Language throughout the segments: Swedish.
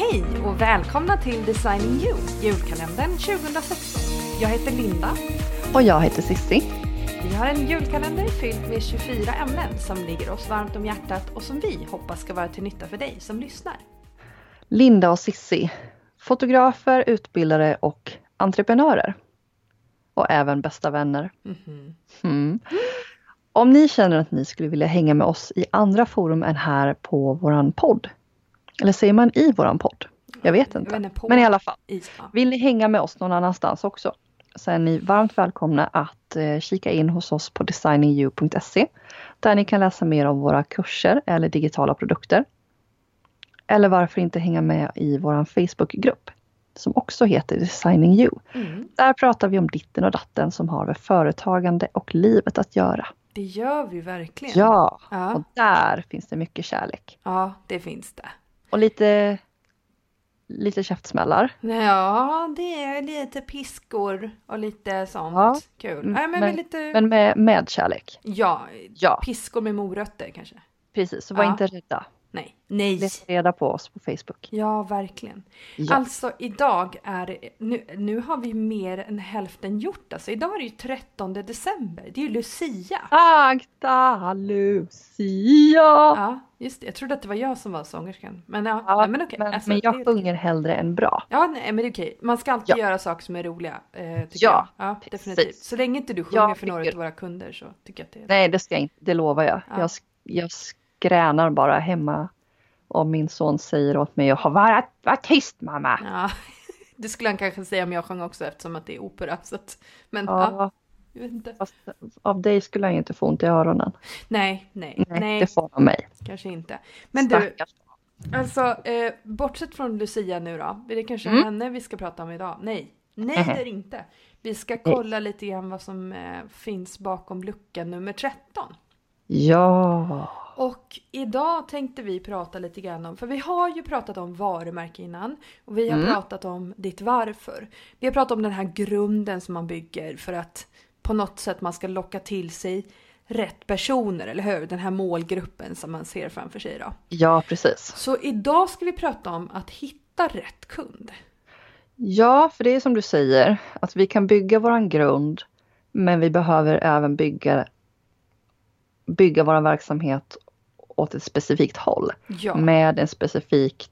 Hej och välkomna till Designing You, julkalendern 2016. Jag heter Linda. Och jag heter Sissi. Vi har en julkalender fylld med 24 ämnen som ligger oss varmt om hjärtat och som vi hoppas ska vara till nytta för dig som lyssnar. Linda och Sissi, fotografer, utbildare och entreprenörer. Och även bästa vänner. Mhm. Mm. Om ni känner att ni skulle vilja hänga med oss i andra forum än här på våran podd. Eller säger man i våran podd? Jag vet inte. Jag vet Men i alla fall. ja. Vill ni hänga med oss någon annanstans också så är ni varmt välkomna att eh, kika in hos oss på designingyou.se där ni kan läsa mer om våra kurser eller digitala produkter. Eller varför inte hänga med i vår Facebookgrupp som också heter Designing You. Mm, Där pratar vi om ditten och datten som har med företagande och livet att göra. det gör vi verkligen. Ja, Ja. och där finns det mycket kärlek. ja, det finns det. Och lite, lite käftsmällar. Ja, det är lite piskor och lite sånt. Ja. Kul. Mm, Nej, men, men- med lite... Men med, med kärlek. Ja, Ja, piskor med morötter kanske. precis. Så var Ja. inte rädda. Nej. Nej. Leta reda på oss på Facebook. Ja, verkligen. Ja. Alltså idag är nu, nu har vi mer än hälften gjort. Alltså idag är det ju 13 december. Det är ju Lucia. Agda Lucia! Ja, just det. Jag trodde att det var jag som var sångerskan. Men ja, Ja, nej, men okej. men, Alltså, men jag sjunger hellre än bra. Ja, nej, men det är okej. Man ska alltid Ja. göra saker som är roliga. Eh, Ja, jag. ja definitivt. Så länge inte du sjunger Jag för några av våra kunder så tycker jag att det är... Nej, det ska jag inte. Det lovar jag. Ja. Jag, sk- jag skränar bara hemma om min son säger åt mig att vara var tyst mamma. Ja, det skulle han kanske säga om jag sjöng också eftersom att det är opera. Så att, men ja. Ja, jag fast av dig skulle jag inte få ont i öronen. Nej, nej, Nej, nej, det får av mig. kanske inte. Men du, Stackars. Alltså, eh, bortsett från Lucia nu då, är det kanske Mm. henne vi ska prata om idag? Nej, nej Mhm. det är inte. Vi ska kolla lite grann vad som eh, finns bakom lucka nummer 13. Ja. Och idag tänkte vi prata lite grann om, för vi har ju pratat om varumärke innan och vi har Mm. pratat om ditt varför. Vi har pratat om den här grunden som man bygger för att på något sätt man ska locka till sig rätt personer, eller hur? Den här målgruppen som man ser framför sig då. Ja, precis. Så idag ska vi prata om att hitta rätt kund. Ja, för det är som du säger, att vi kan bygga våran grund, men vi behöver även bygga, bygga vår verksamhet åt ett specifikt håll. Ja, med en specifik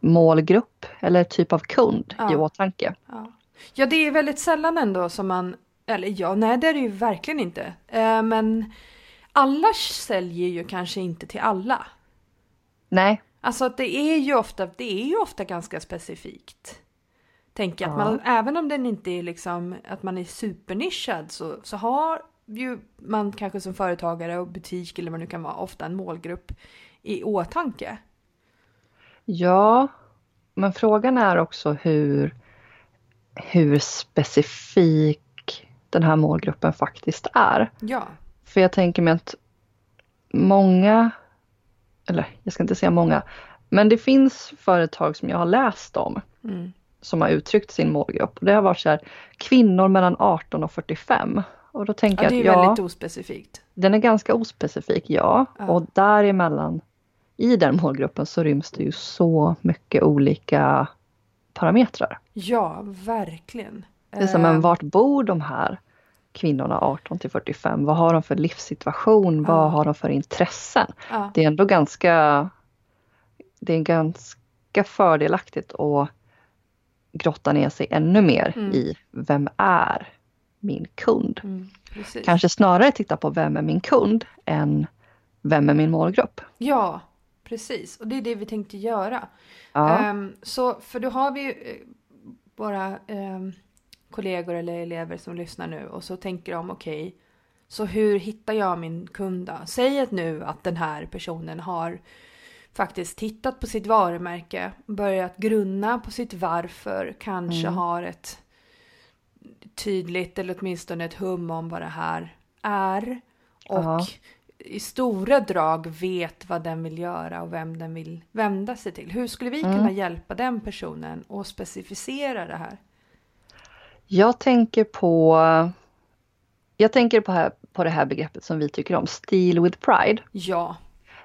målgrupp eller typ av kund Ja. i åtanke. ja. ja, det är väldigt sällan ändå som man, eller ja, nej det är det ju verkligen inte. Eh, men alla säljer ju kanske inte till alla. Nej, Alltså att det är ju ofta, det är ju ofta ganska specifikt. Tänker jag, att man, även om den inte är liksom, att man är supernischad så, så har ju man kanske som företagare och butik eller vad nu kan vara ofta en målgrupp i åtanke. ja, men frågan är också hur, hur specifik den här målgruppen faktiskt är. Ja, För jag tänker mig att många, eller jag ska inte säga många, men det finns företag som jag har läst om mm. som har uttryckt sin målgrupp. Och det har varit så här, kvinnor mellan 18 och 45. Och då tänker ja det är jag att ja, väldigt ospecifikt. Den är ganska ospecifik, ja. Ja. Och däremellan, i den målgruppen så ryms det ju så mycket olika parametrar. Ja, verkligen. Det är som, men Eh, vart bor de här kvinnorna 18 till 45? Vad har de för livssituation? Ja. Vad har de för intressen? ja, Det är ändå ganska, det är ganska fördelaktigt att grotta ner sig ännu mer Mm. i vem är min kund? mm. Kanske snarare titta på vem är min kund än vem är min målgrupp? Ja, precis. Och det är det vi tänkte göra. Ja, Ehm, så, för då har vi ju eh, våra ehm, kollegor eller elever som lyssnar nu och så tänker de okej, så hur hittar jag min kund då? Säg att nu att den här personen har faktiskt tittat på sitt varumärke, börjat grunna på sitt varför, kanske Mm. har ett tydligt eller åtminstone ett hum om vad det här är och Ja. i stora drag vet vad den vill göra och vem den vill vända sig till. Hur skulle vi Mm. kunna hjälpa den personen och specificera det här? jag tänker på jag tänker på, här, på det här begreppet som vi tycker om, Steel with Pride. Ja,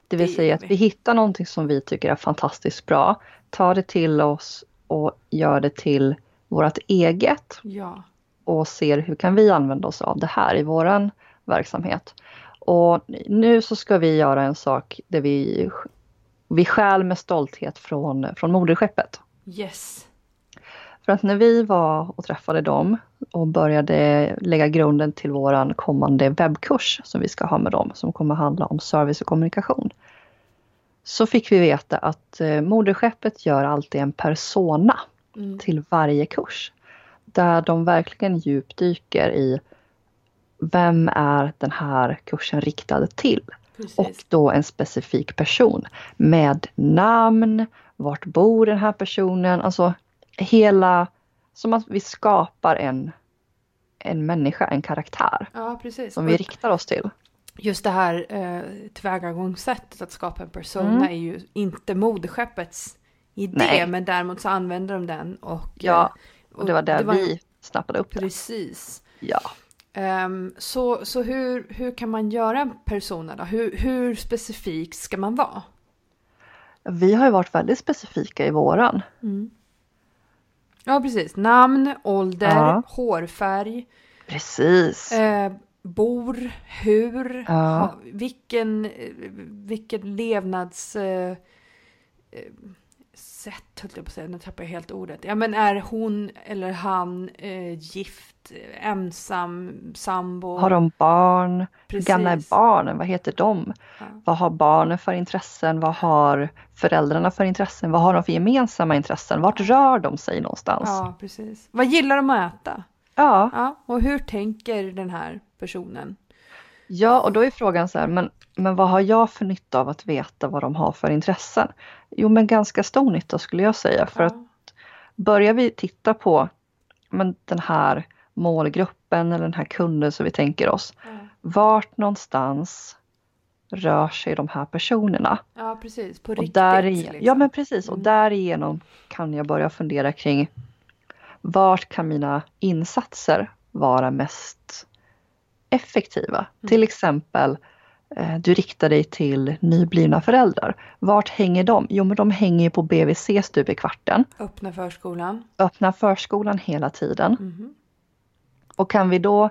Det vill Det säga att vi. vi hittar någonting som vi tycker är fantastiskt bra, tar det till oss och gör det till vårt eget Ja. och ser hur kan vi använda oss av det här i våran verksamhet. Och nu så ska vi göra en sak där vi, vi stjäl med stolthet från, från moderskeppet. Yes. För att när vi var och träffade dem och började lägga grunden till våran kommande webbkurs som vi ska ha med dem, som kommer handla om service och kommunikation. Så fick vi veta att eh, moderskeppet gör alltid en persona Mm. till varje kurs. Där de verkligen djupdyker i vem är den här kursen riktad till? Precis. Och då en specifik person med namn, vart bor den här personen, alltså hela, som att vi skapar en, en människa, en karaktär Ja, som vi riktar oss till. Just det här eh, tillvägagångssättet att skapa en persona Mm. är ju inte idé, Nej. men däremot så använder de den och... Ja, eh, Och det var där vi snappade upp det. Precis. Ja. Ehm, så så hur, hur kan man göra en persona då? Hur, hur specifik ska man vara? Vi har ju varit väldigt specifika i våran. Ja, precis. Namn, ålder, Ja. hårfärg, Precis. eh, bor, hur, Ja. ha, vilken, eh, vilken levnads... Eh, eh, sätt höll jag på att säga, nu tappar jag helt ordet. Ja men är hon eller han eh, gift, ensam, sambo? Har de barn? Precis. gamla är barnen? Vad heter de? Ja. Vad har barnen för intressen? Vad har föräldrarna för intressen? Vad har de för gemensamma intressen? Vart rör de sig någonstans? Ja, precis. Vad gillar de att äta? Ja, Ja, och hur tänker den här personen? ja och då är frågan så här, men, men vad har jag för nytta av att veta vad de har för intressen? Jo, men ganska stor nytta skulle jag säga. För ja. att börjar vi titta på men, den här målgruppen eller den här kunden som vi tänker oss. Ja. Vart någonstans rör sig de här personerna? ja, precis. På Och riktigt. liksom. Ja men precis, och Mm. därigenom kan jag börja fundera kring vart kan mina insatser vara mest effektiva? Mm. Till exempel, du riktar dig till nyblivna föräldrar. Vart hänger de? Jo men de hänger ju på BVC stup i kvarten. Öppna förskolan. Öppna förskolan hela tiden. Mhm. Och kan vi då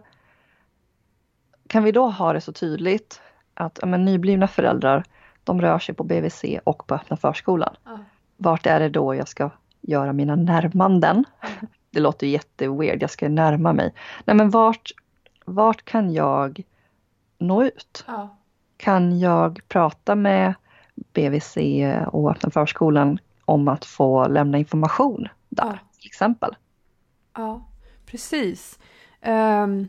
kan vi då ha det så tydligt att ja, men, nyblivna föräldrar de rör sig på BVC och på öppna förskolan. Ja. Vart är det då jag ska göra mina närmanden? Mm. Det låter jätteweird, jag ska närma mig. Nej men vart, vart kan jag nå ut? Ja. Kan jag prata med BVC och öppna förskolan om att få lämna information där Ja. till exempel? Ja, precis. Ehm,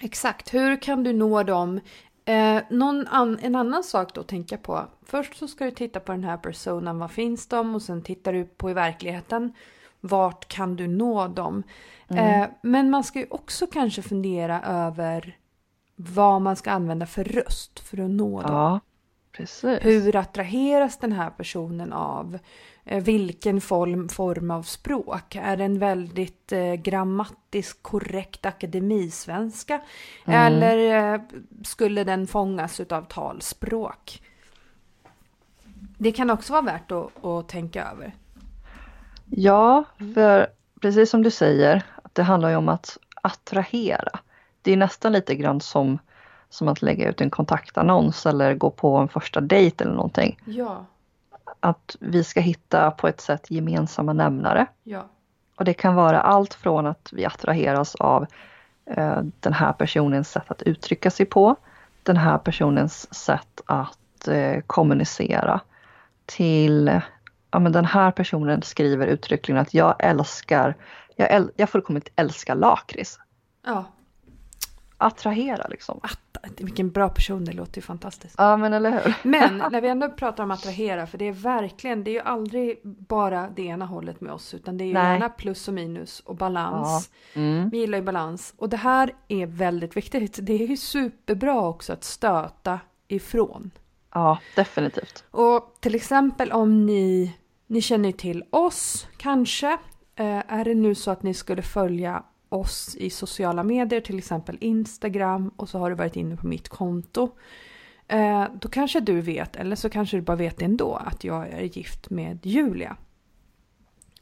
exakt, hur kan du nå dem? Eh, någon an- en annan sak då att tänka på. Först så ska du titta på den här personen, vad finns de? Och sen tittar du på i verkligheten, vart kan du nå dem? Mm. Eh, men man ska ju också kanske fundera över vad man ska använda för röst för att nå dem. Ja, precis. Hur attraheras den här personen av? Eh, Vilken form, form av språk? Är det en väldigt eh, grammatiskt korrekt akademisvenska? Mm. Eller eh, skulle den fångas av talspråk? Det kan också vara värt att, att tänka över. Ja, för precis som du säger, det handlar ju om att attrahera. Det är nästan lite grann som, som att lägga ut en kontaktannons eller gå på en första dejt eller någonting. Ja, Att vi ska hitta på ett sätt gemensamma nämnare. ja, Och det kan vara allt från att vi attraheras av eh, den här personens sätt att uttrycka sig på, den här personens sätt att eh, kommunicera, till ja, men den här personen skriver uttryckligen att jag älskar, jag, äl, jag fullkomligt älskar lakrits. ja. Attrahera liksom. Att, vilken bra person, det låter ju fantastiskt. Ja men eller hur. Men när vi ändå pratar om attrahera, för det är verkligen, det är ju aldrig bara det ena hållet med oss, utan det är ju Nej. gärna plus och minus och balans. Mm. Vi gillar ju balans. Och det här är väldigt viktigt. Det är ju superbra också att stöta ifrån. Ja, definitivt. Och till exempel om ni, ni känner till oss kanske. Eh, är det nu så att ni skulle följa oss i sociala medier, till exempel Instagram och så har du varit inne på mitt konto. Eh, då kanske du vet, eller så kanske du bara vet ändå, att jag är gift med Julia.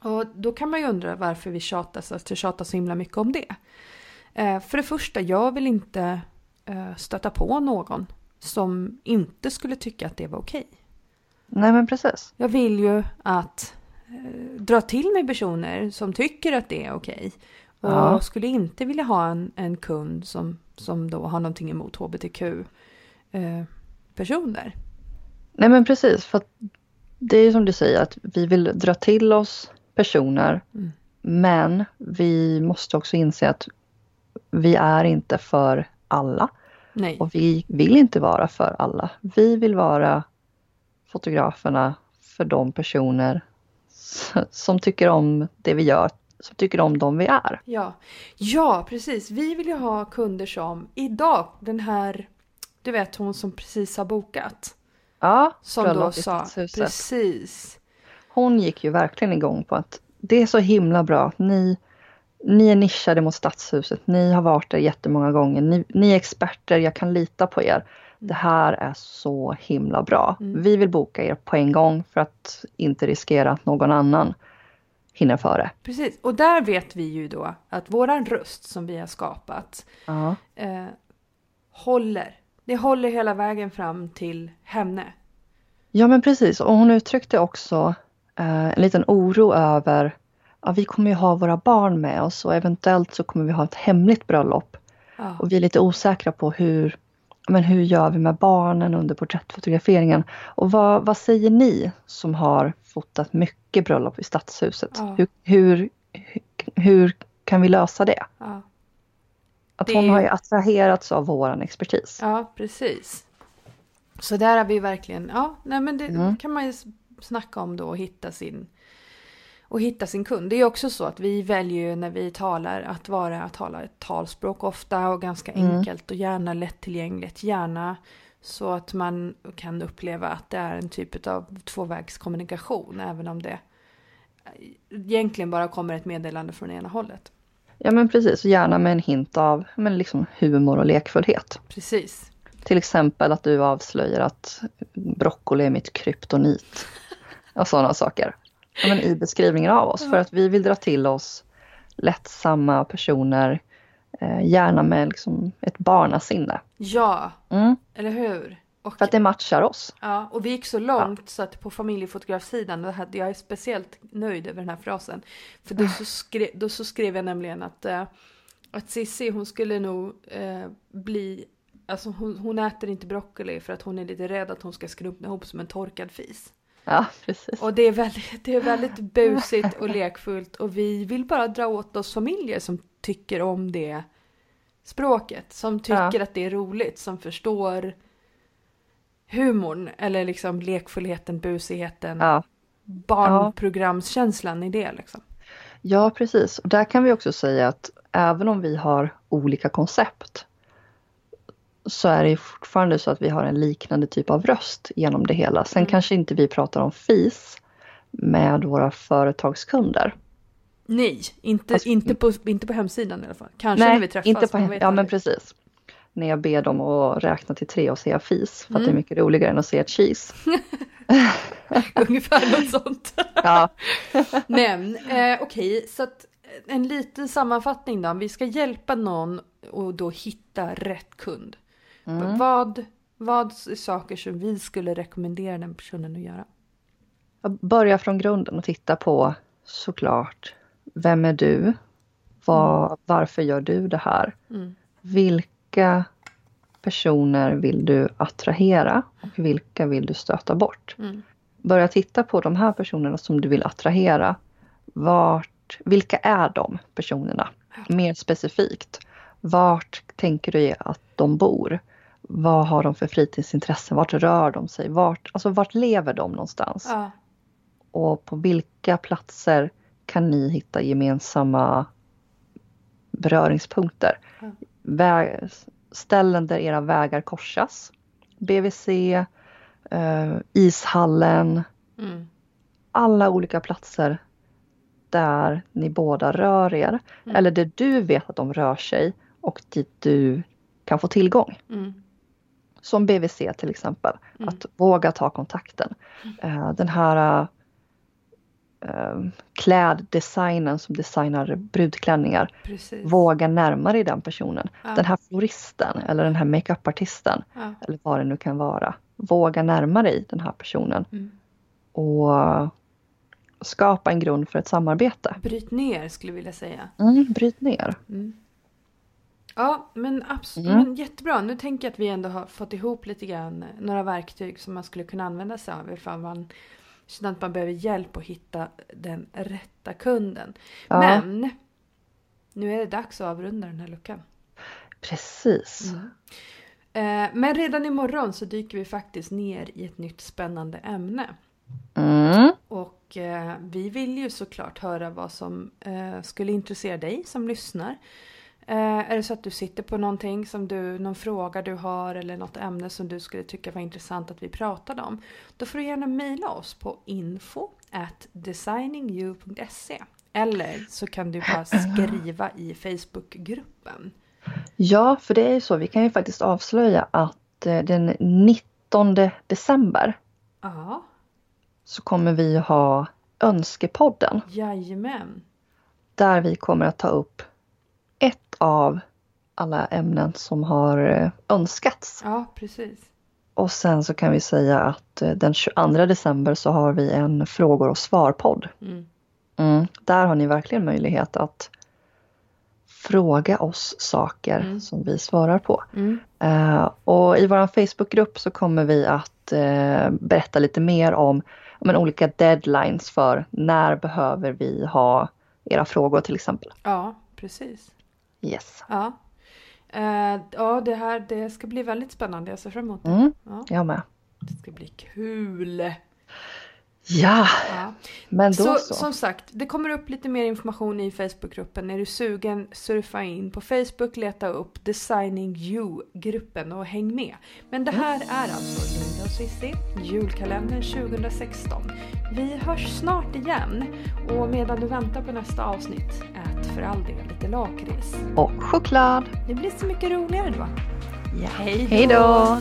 Och då kan man ju undra varför vi tjatas, alltså tjatar så himla mycket om det. Eh, för det första, jag vill inte eh, stöta på någon som inte skulle tycka att det var okej. Nej men precis. Jag vill ju att dra till mig personer som tycker att det är okej. Och Ja. skulle inte vilja ha en, en kund som, som då har någonting emot hbtq-personer. Nej men precis, för att det är ju som du säger att vi vill dra till oss personer Mm. men vi måste också inse att vi är inte för alla Nej. och vi vill inte vara för alla. Vi vill vara fotograferna för de personer som tycker om det vi gör, som tycker om de vi är. Ja. ja, precis. Vi vill ju ha kunder som idag, den här, du vet hon som precis har bokat. Ja, Som då sa, precis. hon gick ju verkligen igång på att det är så himla bra. Ni, ni är nischade mot Stadshuset. Ni har varit där jättemånga gånger. Ni, ni är experter, jag kan lita på er. Det här är så himla bra. Mm. Vi vill boka er på en gång för att inte riskera att någon annan hinner före. Precis, och där vet vi ju då att våran röst som vi har skapat Ja. eh, håller. Det håller hela vägen fram till henne. ja men precis och hon uttryckte också eh, en liten oro över Ja, vi kommer ju ha våra barn med oss och eventuellt så kommer vi ha ett hemligt bröllop. Ja. Och vi är lite osäkra på hur, men hur gör vi med barnen under porträttfotograferingen? Och vad, vad säger ni som har fotat mycket bröllop i Stadshuset? Ja. Hur, hur, hur kan vi lösa det? Ja. Att Det- hon har ju attraherats av våran expertis. ja, precis. Så där har vi verkligen, ja, nej men det Mm. kan man ju snacka om då och hitta sin och hitta sin kund. Det är också så att vi väljer ju när vi talar att vara att tala ett talspråk ofta och ganska Mm. enkelt och gärna lättillgängligt. Gärna så att man kan uppleva att det är en typ av tvåvägskommunikation även om det egentligen bara kommer ett meddelande från ena hållet. Ja men precis, och gärna med en hint av men liksom humor och lekfullhet. Precis. Till exempel att du avslöjar att broccoli är mitt kryptonit. Och sådana saker. Ja, men I beskrivningen av oss. För att vi vill dra till oss lättsamma personer. Eh, gärna med liksom ett barnasinne. Ja, Mm, eller hur? Och, för att det matchar oss. ja, och vi gick så långt så att på familjefotografsidan, jag är speciellt nöjd över den här frasen. För då så skrev, då så skrev jag nämligen att, eh, att Cissi hon skulle nog eh, bli Alltså hon, hon äter inte broccoli för att hon är lite rädd att hon ska skrumpna ihop som en torkad fis. Ja, precis. Och det är väldigt, det är väldigt busigt och lekfullt och vi vill bara dra åt oss familjer som tycker om det språket. Som tycker Ja. att det är roligt, som förstår humorn eller liksom lekfullheten, busigheten, Ja, barnprogramskänslan i det liksom. ja, precis. Och där kan vi också säga att även om vi har olika koncept så är det ju fortfarande så att vi har en liknande typ av röst genom det hela. Sen Mm. kanske inte vi pratar om FIS med våra företagskunder. Nej, inte, Fast- inte, på, inte på hemsidan i alla fall. Kanske när vi träffas. inte på hem- Ja men precis. När jag ber dem att räkna till tre och säga FIS. För att Mm. det är mycket roligare än att säga cheese. Ungefär något sånt. Ja, Men eh, okej, så att eh, en liten sammanfattning då. Vi ska hjälpa någon och då hitta rätt kund. Mm. Vad, vad är saker som vi skulle rekommendera den personen att göra? Börja från grunden och titta på såklart, vem är du? Vad, Varför gör du det här? Mm. Vilka personer vill du attrahera och vilka vill du stöta bort? Mm. Börja titta på de här personerna som du vill attrahera. Vart, vilka är de personerna? Mer specifikt. Vart tänker du att de bor? Vad har de för fritidsintressen? Vart rör de sig? Vart, alltså vart lever de någonstans? Ja, Och på vilka platser kan ni hitta gemensamma beröringspunkter? Ja. Vä- ställen där era vägar korsas. BVC, eh, ishallen, mm. alla olika platser där ni båda rör er. Mm. Eller där du vet att de rör sig och dit du kan få tillgång. Mm. Som BVC till exempel, Mm. att våga ta kontakten. Eh, den här eh, kläddesignen som designar brudklänningar, Precis. våga närma dig den personen. Ja. Den här floristen eller den här makeupartisten Ja. eller vad det nu kan vara. Våga närma dig den här personen Mm. och skapa en grund för ett samarbete. Bryt ner skulle jag vilja säga. Mm, bryt ner. Mm. Ja, men absolut. Mm. Men jättebra. Nu tänker jag att vi ändå har fått ihop lite grann eh, några verktyg som man skulle kunna använda sig av ifall man känner att man behöver hjälp att hitta den rätta kunden. Ja, Men nu är det dags att avrunda den här luckan. precis. Eh, Men redan imorgon så dyker vi faktiskt ner i ett nytt spännande ämne. Mm. Och eh, vi vill ju såklart höra vad som eh, skulle intressera dig som lyssnar. Eh, är det så att du sitter på någonting som du, någon fråga du har eller något ämne som du skulle tycka var intressant att vi pratade om. Då får du gärna mejla oss på info at designingyou.se Eller så kan du bara skriva i Facebookgruppen. Ja, för det är ju så. Vi kan ju faktiskt avslöja att eh, den 19 december Ja, så kommer vi ha Önskepodden jajamän. där vi kommer att ta upp ett av alla ämnen som har eh, önskats. Ja, precis. Och sen så kan vi säga att eh, den 22 december så har vi en frågor och svar-podd. Mm. Mm. Där har ni verkligen möjlighet att fråga oss saker Mm. som vi svarar på. Eh, och i vår Facebookgrupp så kommer vi att eh, berätta lite mer om men, olika deadlines för när behöver vi ha era frågor till exempel. Ja, precis. Yes. Ja. Eh, ja, det här det ska bli väldigt spännande. Jag ser fram emot det. Mm, Ja, jag med. det ska bli kul. Ja, Ja. men då Så, så. som sagt, det kommer upp lite mer information i Facebookgruppen. Är du sugen, surfa in på Facebook, leta upp Designing You-gruppen och häng med. Men det här är alltså Linda och Cissi, julkalendern 2016. Vi hörs snart igen och medan du väntar på nästa avsnitt, ät för all del lite lakrits. Och choklad. Det blir så mycket roligare då. Ja. Hej Hej då!